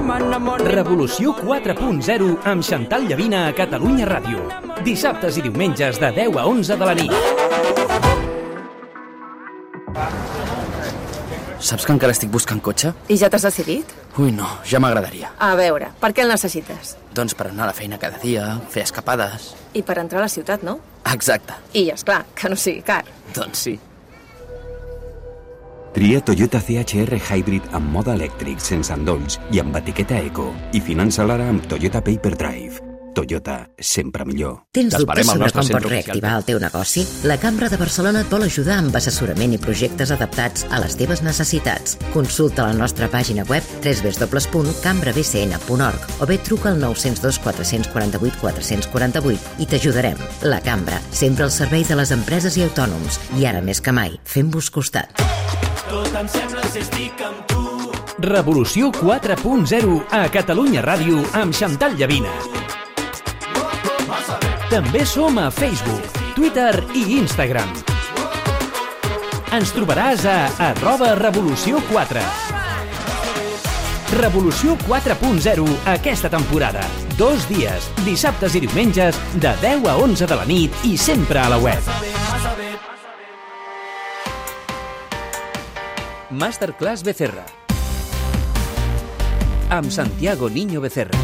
Revolució 4.0 amb Xantal Llavina a Catalunya Ràdio. Dissabtes i diumenges de 10 a 11 de la nit. Saps que encara estic buscant cotxe? I ja t'has decidit? Ui, no, ja m'agradaria. A veure, per què el necessites? Doncs per anar a la feina cada dia, fer escapades... I per entrar a la ciutat, no? Exacte. I, és clar que no sigui car. Doncs sí. Tria Toyota CHR Hybrid amb mode elèctric, sense endolls i amb etiqueta Eco i finança l'ara amb Toyota Paper Drive. Toyota, sempre millor. Tens dubtes sobre com pots reactivar el teu negoci? La Cambra de Barcelona et vol ajudar amb assessorament i projectes adaptats a les teves necessitats. Consulta la nostra pàgina web www.cambrabcn.org o bé truca al 902 448 448 i t'ajudarem. La Cambra, sempre al servei de les empreses i autònoms. I ara més que mai, fem-vos costat. Revolució 4.0 a Catalunya Ràdio amb Xantal Llavina. També som a Facebook, Twitter i Instagram. Ens trobaràs a arroba Revolució 4. Revolució 4.0 aquesta temporada. Dos dies, dissabtes i diumenges, de 10 a 11 de la nit i sempre a la web. Masterclass Becerra. Amb Santiago Niño Becerra.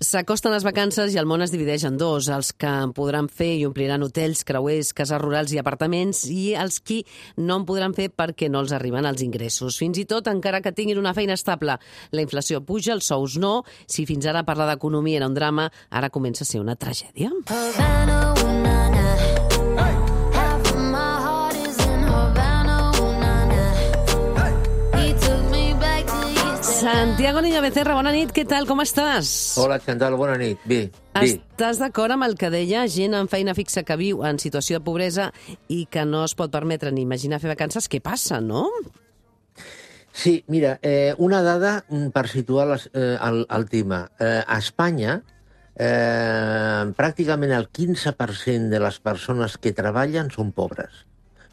S'acosten les vacances i el món es divideix en dos, els que en podran fer i ompliran hotels, creuers, cases rurals i apartaments, i els qui no en podran fer perquè no els arriben els ingressos. Fins i tot, encara que tinguin una feina estable, la inflació puja, els sous no. Si fins ara parlar d'economia era un drama, ara comença a ser una tragèdia. Santiago Niño Becerra, bona nit, què tal, com estàs? Hola, Xantal, bona nit. Bé, bé. Estàs d'acord amb el que deia gent amb feina fixa que viu en situació de pobresa i que no es pot permetre ni imaginar fer vacances? Què passa, no? Sí, mira, eh, una dada mm, per situar les, eh, el, el tema. Eh, a Espanya, eh, pràcticament el 15% de les persones que treballen són pobres.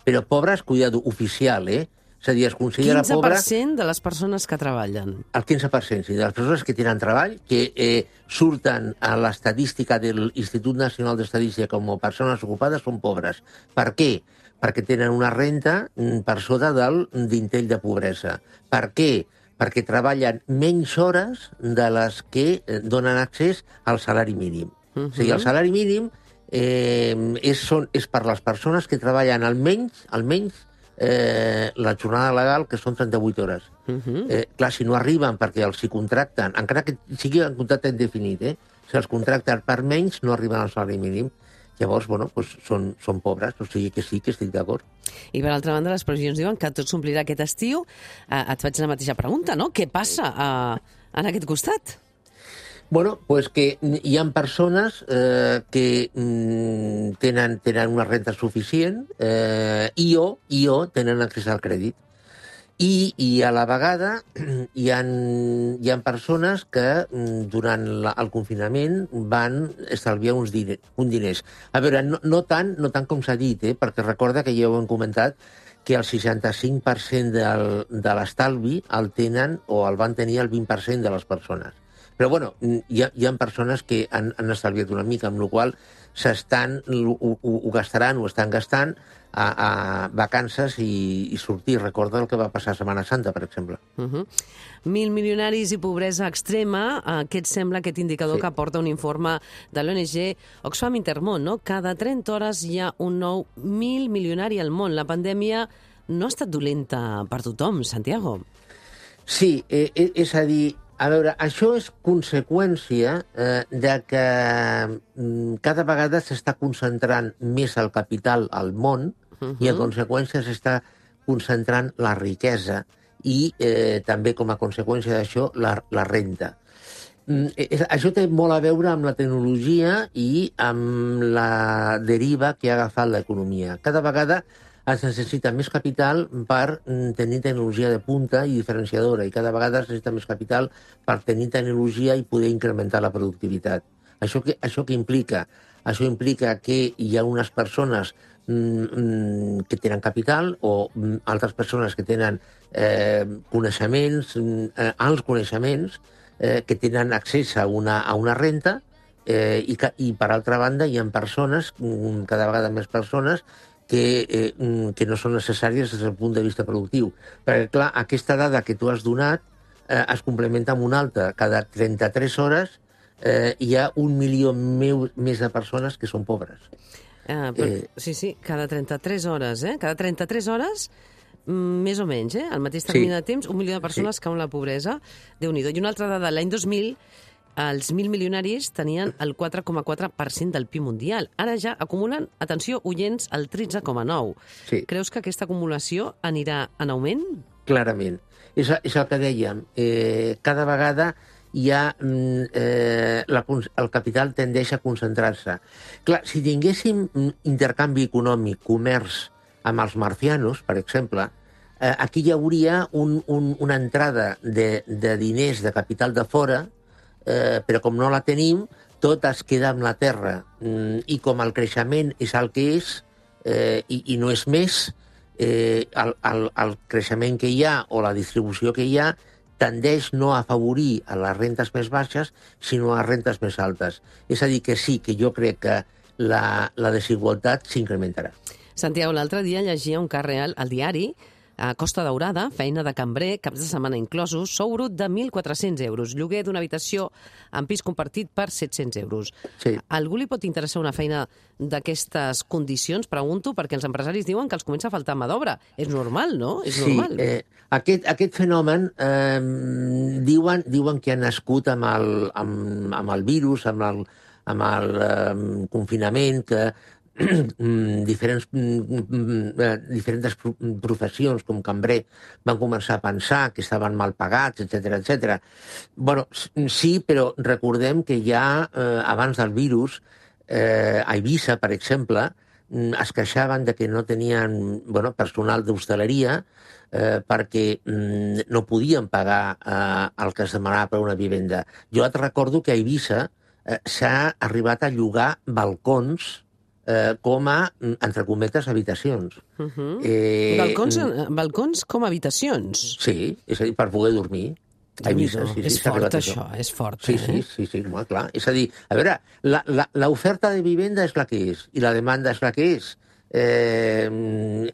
Però pobres, cuidado, oficial, eh? És a dir, es considera 15% pobre de les persones que treballen. el 15%, sí, de les persones que tenen treball, que eh, surten a l'estadística de l'Institut Nacional d'Estadística com a persones ocupades, són pobres. Per què? Perquè tenen una renta mm, per sota del d'intell de pobresa. Per què? Perquè treballen menys hores de les que eh, donen accés al salari mínim. Uh -huh. O sigui, el salari mínim eh, és, són, és per les persones que treballen almenys, almenys eh, la jornada legal, que són 38 hores. Uh -huh. Eh, clar, si no arriben perquè els hi contracten, encara que sigui un contracte indefinit, eh, si els contracten per menys, no arriben al salari mínim. Llavors, bueno, doncs són, són pobres, o sigui que sí que estic d'acord. I per altra banda, les previsions diuen que tot s'omplirà aquest estiu. Eh, et faig la mateixa pregunta, no? Què passa eh, en aquest costat? Bueno, pues que hi ha persones eh, que mm, tenen, tenen una renta suficient eh, i o, i o tenen accés al crèdit. I, i a la vegada hi ha, hi ha persones que mm, durant la, el confinament van estalviar uns diner, un diners. A veure, no, no, tant, no tant com s'ha dit, eh, perquè recorda que ja ho hem comentat, que el 65% del, de l'estalvi el tenen o el van tenir el 20% de les persones. Però, bueno, hi ha, hi ha persones que han, han estalviat una mica, amb la qual s'estan, ho, ho, ho gastaran, ho estan gastant a, a vacances i, i sortir. Recorda el que va passar a Setmana Santa, per exemple. Uh -huh. Mil milionaris i pobresa extrema. Aquest sembla aquest indicador Sí. que aporta un informe de l'ONG Oxfam Intermón, no? Cada 30 hores hi ha un nou mil milionari al món. La pandèmia no ha estat dolenta per tothom, Santiago. Sí, eh, eh, és a dir, a veure, això és conseqüència eh, de que mm, cada vegada s'està concentrant més el capital al món uh -huh. i, en conseqüència, s'està concentrant la riquesa i eh, també, com a conseqüència d'això, la, la renta. Mm, eh, Això té molt a veure amb la tecnologia i amb la deriva que ha agafat l'economia. Cada vegada es necessita més capital per mm, tenir tecnologia de punta i diferenciadora, i cada vegada es necessita més capital per tenir tecnologia i poder incrementar la productivitat. Això que, això que implica? Això implica que hi ha unes persones mm, mm, que tenen capital o mm, altres persones que tenen eh, coneixements, mm, eh, alts coneixements, eh, que tenen accés a una, a una renta eh, i, que, i, per altra banda, hi ha persones, cada vegada més persones, que, eh, mm, que no són necessàries des del punt de vista productiu. Perquè, clar, aquesta dada que tu has donat eh, es complementa amb una altra. Cada 33 hores eh, hi ha un milió meu, més de persones que són pobres. Ah, però, Eh. sí, sí, cada 33 hores, eh? Cada 33 hores, mm, més o menys, eh? Al mateix Sí. termini de temps, un milió de persones sí. cauen en la pobresa. déu nhi I una altra dada, l'any 2000, els 1.000 milionaris tenien el 4,4% del PIB mundial. Ara ja acumulen, atenció, oients, el 13,9%. Sí. Creus que aquesta acumulació anirà en augment? Clarament. És, és el que dèiem. Eh, cada vegada hi ha, mm, eh, la, el capital tendeix a concentrar-se. Clar, si tinguéssim mm, intercanvi econòmic, comerç amb els marcianos, per exemple, eh, aquí hi hauria un, un, una entrada de, de diners, de capital de fora, eh, però com no la tenim, tot es queda amb la terra. Mm, I com el creixement és el que és, eh, i, i no és més, eh, el, el, el creixement que hi ha o la distribució que hi ha tendeix no a afavorir a les rentes més baixes, sinó a rentes més altes. És a dir, que sí, que jo crec que la, la desigualtat s'incrementarà. Santiago, l'altre dia llegia un cas real al diari a Costa Daurada, feina de cambrer, caps de setmana inclosos, sou brut de 1.400 euros, lloguer d'una habitació en pis compartit per 700 euros. Sí. A algú li pot interessar una feina d'aquestes condicions, pregunto, perquè els empresaris diuen que els comença a faltar mà d'obra. És normal, no? És sí, normal. eh, aquest, aquest fenomen eh, diuen, diuen que ha nascut amb el, amb, amb el virus, amb el, amb el eh, confinament, que diferents, mm, mm, eh, diferents pro- professions, com cambrer, van començar a pensar que estaven mal pagats, etc etc. bueno, sí, però recordem que ja eh, abans del virus, eh, a Eivissa, per exemple, mm, es queixaven de que no tenien bueno, personal d'hostaleria eh, perquè mm, no podien pagar eh, el que es demanava per una vivenda. Jo et recordo que a Eivissa eh, s'ha arribat a llogar balcons eh, com a, mm, entre cometes, habitacions. Uh -huh. Eh, balcons, eh, balcons com a habitacions. Sí, és a dir, per poder dormir. A Eivissa, Déu-n'hi-do. sí, sí, és fort, això, és fort. Sí, eh? sí, sí, sí, molt clar. És a dir, a veure, la- la- l'oferta de vivenda és la que és i la demanda és la que és. Eh,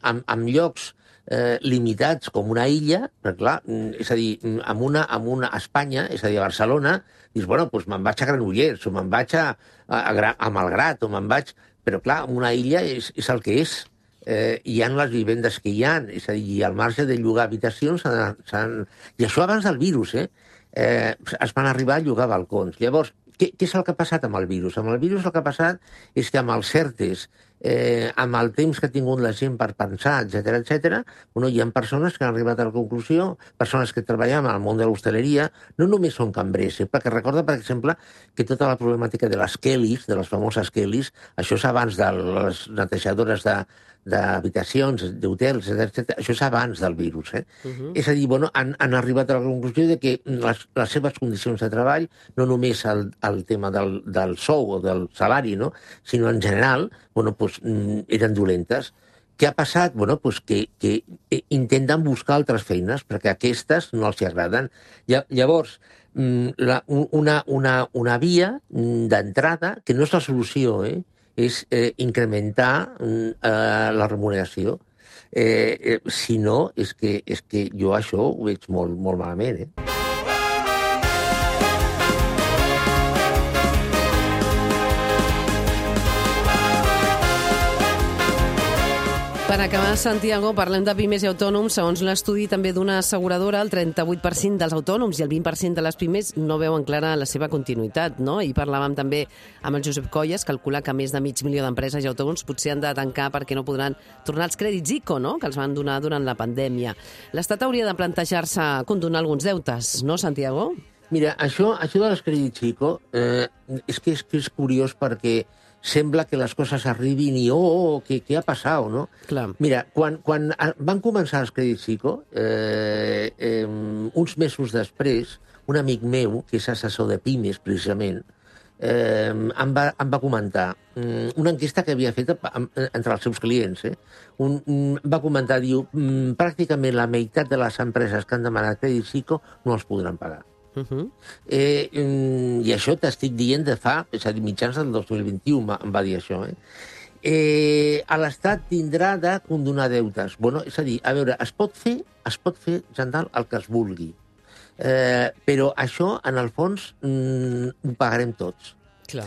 amb, amb llocs eh, limitats com una illa, però clar, mm, és a dir, mm, amb una, amb una a Espanya, és a dir, a Barcelona, dius, bueno, doncs me'n vaig a Granollers, o me'n vaig a, a, a, a Malgrat, o me'n vaig... Però clar, una illa és, és el que és. Eh, hi han les vivendes que hi han, és a dir, i al marge de llogar habitacions s'han... I això abans del virus, eh? eh, es van arribar a llogar balcons. Llavors, què, què és el que ha passat amb el virus? Amb el virus el que ha passat és que amb els CERTES, eh, amb el temps que ha tingut la gent per pensar, etc etc, bueno, hi ha persones que han arribat a la conclusió, persones que treballen al món de l'hostaleria, no només són cambrers, eh, perquè recorda, per exemple, que tota la problemàtica de les Kellys, de les famoses Kellys, això és abans de les netejadores de, d'habitacions, d'hotels, etc. Això és abans del virus. Eh? Uh -huh. És a dir, bueno, han, han arribat a la conclusió de que les, les seves condicions de treball, no només el, el tema del, del sou o del salari, no? sinó en general, bueno, pues, mm, eren dolentes. Què ha passat? Bueno, pues que, que eh, intenten buscar altres feines, perquè aquestes no els agraden. Lla- Llavors, mm, la, un- una, una, una via mm, d'entrada, que no és la solució, eh? és eh, incrementar eh, la remuneració. Eh, eh, si no, és que, és que jo això ho veig molt, molt malament. Eh? Per acabar, Santiago, parlem de pimes i autònoms. Segons l'estudi també d'una asseguradora, el 38% dels autònoms i el 20% de les pimes no veuen clara la seva continuïtat. No? I parlàvem també amb el Josep Colles, calcula que més de mig milió d'empreses i autònoms potser han de tancar perquè no podran tornar els crèdits ICO, no? que els van donar durant la pandèmia. L'Estat hauria de plantejar-se condonar alguns deutes, no, Santiago? Mira, això, això de les crèdits Chico eh, és, que és que és curiós perquè sembla que les coses arribin i oh, oh què, què ha passat, no? Clar. Mira, quan, quan van començar els crèdits Chico, eh, eh, uns mesos després, un amic meu, que és assessor de pimes, precisament, eh, em, va, em va comentar mm, una enquesta que havia fet a- amb- entre els seus clients. Eh? Un, mm, va comentar, diu, mm, pràcticament la meitat de les empreses que han demanat crèdit psico no els podran pagar. Uh -huh. Eh, mm, I això t'estic dient de fa, és a dir, mitjans del 2021 em va- em va dir això. Eh? Eh, a l'Estat tindrà de condonar deutes. Bueno, és a dir, a veure, es pot fer, es pot fer, Jandal, el que es vulgui. Eh, però això, en el fons, mm, ho pagarem tots. Clar.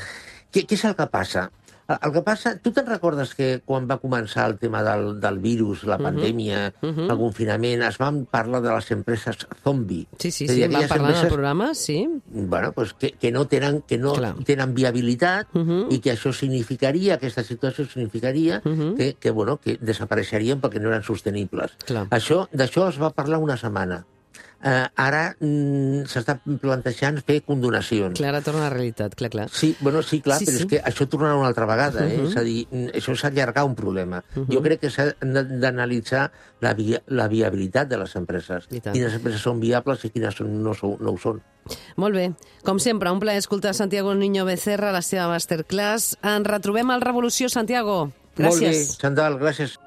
Què, què és el que passa? El, el que passa, tu te'n recordes que quan va començar el tema del, del virus, la pandèmia, mhm. el confinament, es van parlar de les empreses zombie? Sí, sí, sí, en aquelles parlar en el empreses programa, sí. bueno, pues que, que no tenen, que no Clar. tenen viabilitat uh. -huh. i que això significaria, aquesta situació significaria uh. -huh. que, que, bueno, que desapareixerien perquè no eren sostenibles. Clar. Això D'això es va parlar una setmana. Uh, ara mm, s'està plantejant fer condonacions. Clar, ara torna a la realitat, clar, clar. Sí, bueno, sí, clar, Sí, però sí. és que això tornarà una altra vegada, eh? Mhm. És a dir, mm, això és allargar un problema. Jo crec que s'ha d'analitzar la, via, la viabilitat de les empreses. Quines empreses són viables i quines són, no, són, no ho són. Molt bé. Com sempre, un plaer escoltar Santiago Niño Becerra, la seva masterclass. Ens retrobem al Revolució, Santiago. Gràcies. Molt bé, Xandall, gràcies.